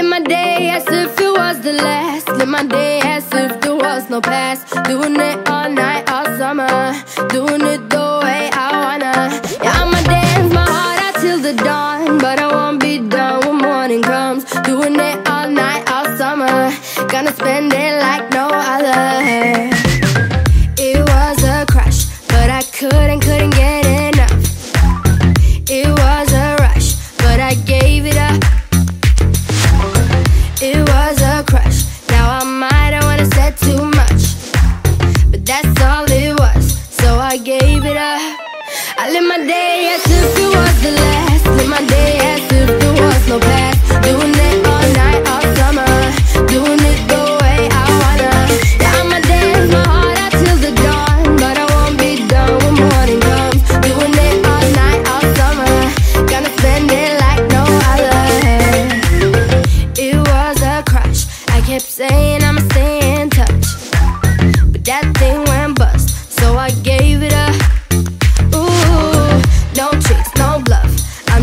Live my day as if it was the last. Live my day as if there was no past. Doing it all night, all summer. Doing it the way I wanna. Yeah, I'ma dance my heart out till the dawn. But I won't be done when morning comes. Doing it all night, all summer. Gonna spend it like no other. way I could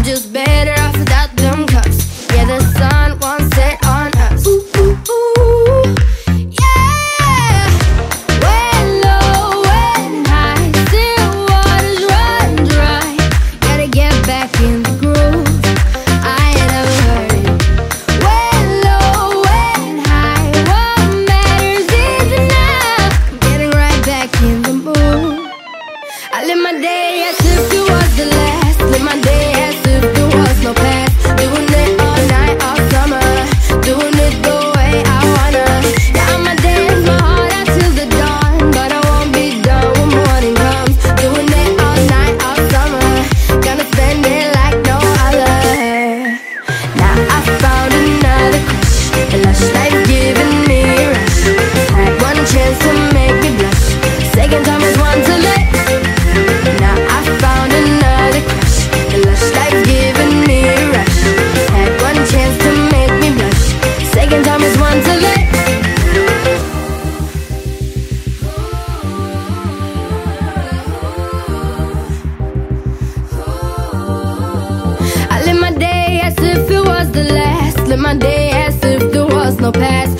just better off without them cuss. Yeah, the sun won't set on us. Ooh, ooh, ooh. Yeah. When low, when high, still waters run dry. Gotta get back in the groove. I ain't. When low, when high, what matters is. I'm getting right back in the mood. I live my day. no past.